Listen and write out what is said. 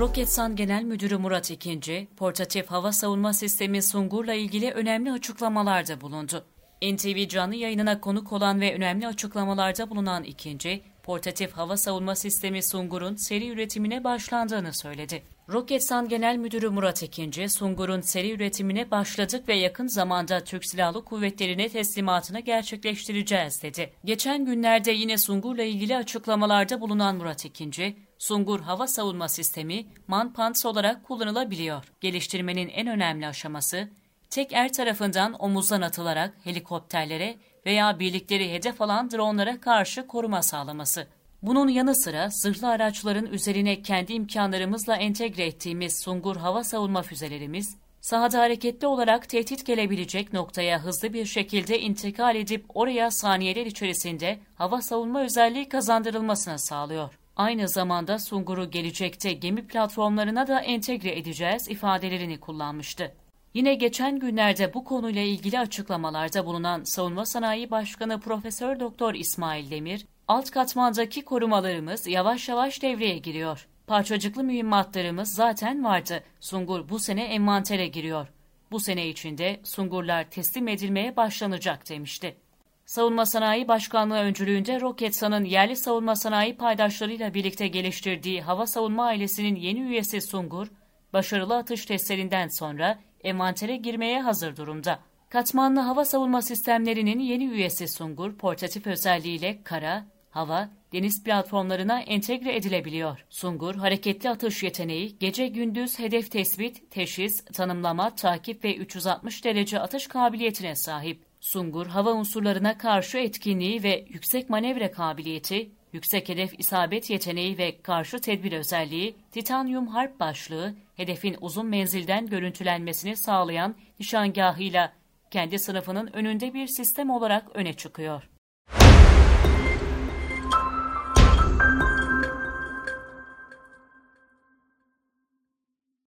Roketsan Genel Müdürü Murat İkinci, portatif hava savunma sistemi Sungur'la ilgili önemli açıklamalarda bulundu. NTV canlı yayınına konuk olan ve önemli açıklamalarda bulunan İkinci, portatif hava savunma sistemi Sungur'un seri üretimine başlandığını söyledi. Roketsan Genel Müdürü Murat Ekinci, Sungur'un seri üretimine başladık ve yakın zamanda Türk Silahlı Kuvvetleri'ne teslimatını gerçekleştireceğiz dedi. Geçen günlerde yine Sungur'la ilgili açıklamalarda bulunan Murat Ekinci, Sungur hava savunma sistemi manpants olarak kullanılabiliyor. Geliştirmenin en önemli aşaması, tek er tarafından omuzdan atılarak helikopterlere veya birlikleri hedef alan dronlara karşı koruma sağlaması. Bunun yanı sıra zırhlı araçların üzerine kendi imkanlarımızla entegre ettiğimiz Sungur hava savunma füzelerimiz, sahada hareketli olarak tehdit gelebilecek noktaya hızlı bir şekilde intikal edip oraya saniyeler içerisinde hava savunma özelliği kazandırılmasını sağlıyor. Aynı zamanda Sungur'u gelecekte gemi platformlarına da entegre edeceğiz ifadelerini kullanmıştı. Yine geçen günlerde bu konuyla ilgili açıklamalarda bulunan Savunma Sanayi Başkanı Profesör Doktor İsmail Demir, alt katmandaki korumalarımız yavaş yavaş devreye giriyor. Parçacıklı mühimmatlarımız zaten vardı. Sungur bu sene envantere giriyor. Bu sene içinde Sungurlar teslim edilmeye başlanacak demişti. Savunma Sanayi Başkanlığı öncülüğünde Roketsan'ın yerli savunma sanayi paydaşlarıyla birlikte geliştirdiği hava savunma ailesinin yeni üyesi Sungur, başarılı atış testlerinden sonra envantere girmeye hazır durumda. Katmanlı hava savunma sistemlerinin yeni üyesi Sungur, portatif özelliğiyle kara, hava, deniz platformlarına entegre edilebiliyor. Sungur, hareketli atış yeteneği, gece gündüz hedef tespit, teşhis, tanımlama, takip ve 360 derece atış kabiliyetine sahip. Sungur, hava unsurlarına karşı etkinliği ve yüksek manevra kabiliyeti, yüksek hedef isabet yeteneği ve karşı tedbir özelliği, titanyum harp başlığı, hedefin uzun menzilden görüntülenmesini sağlayan nişangahıyla kendi sınıfının önünde bir sistem olarak öne çıkıyor.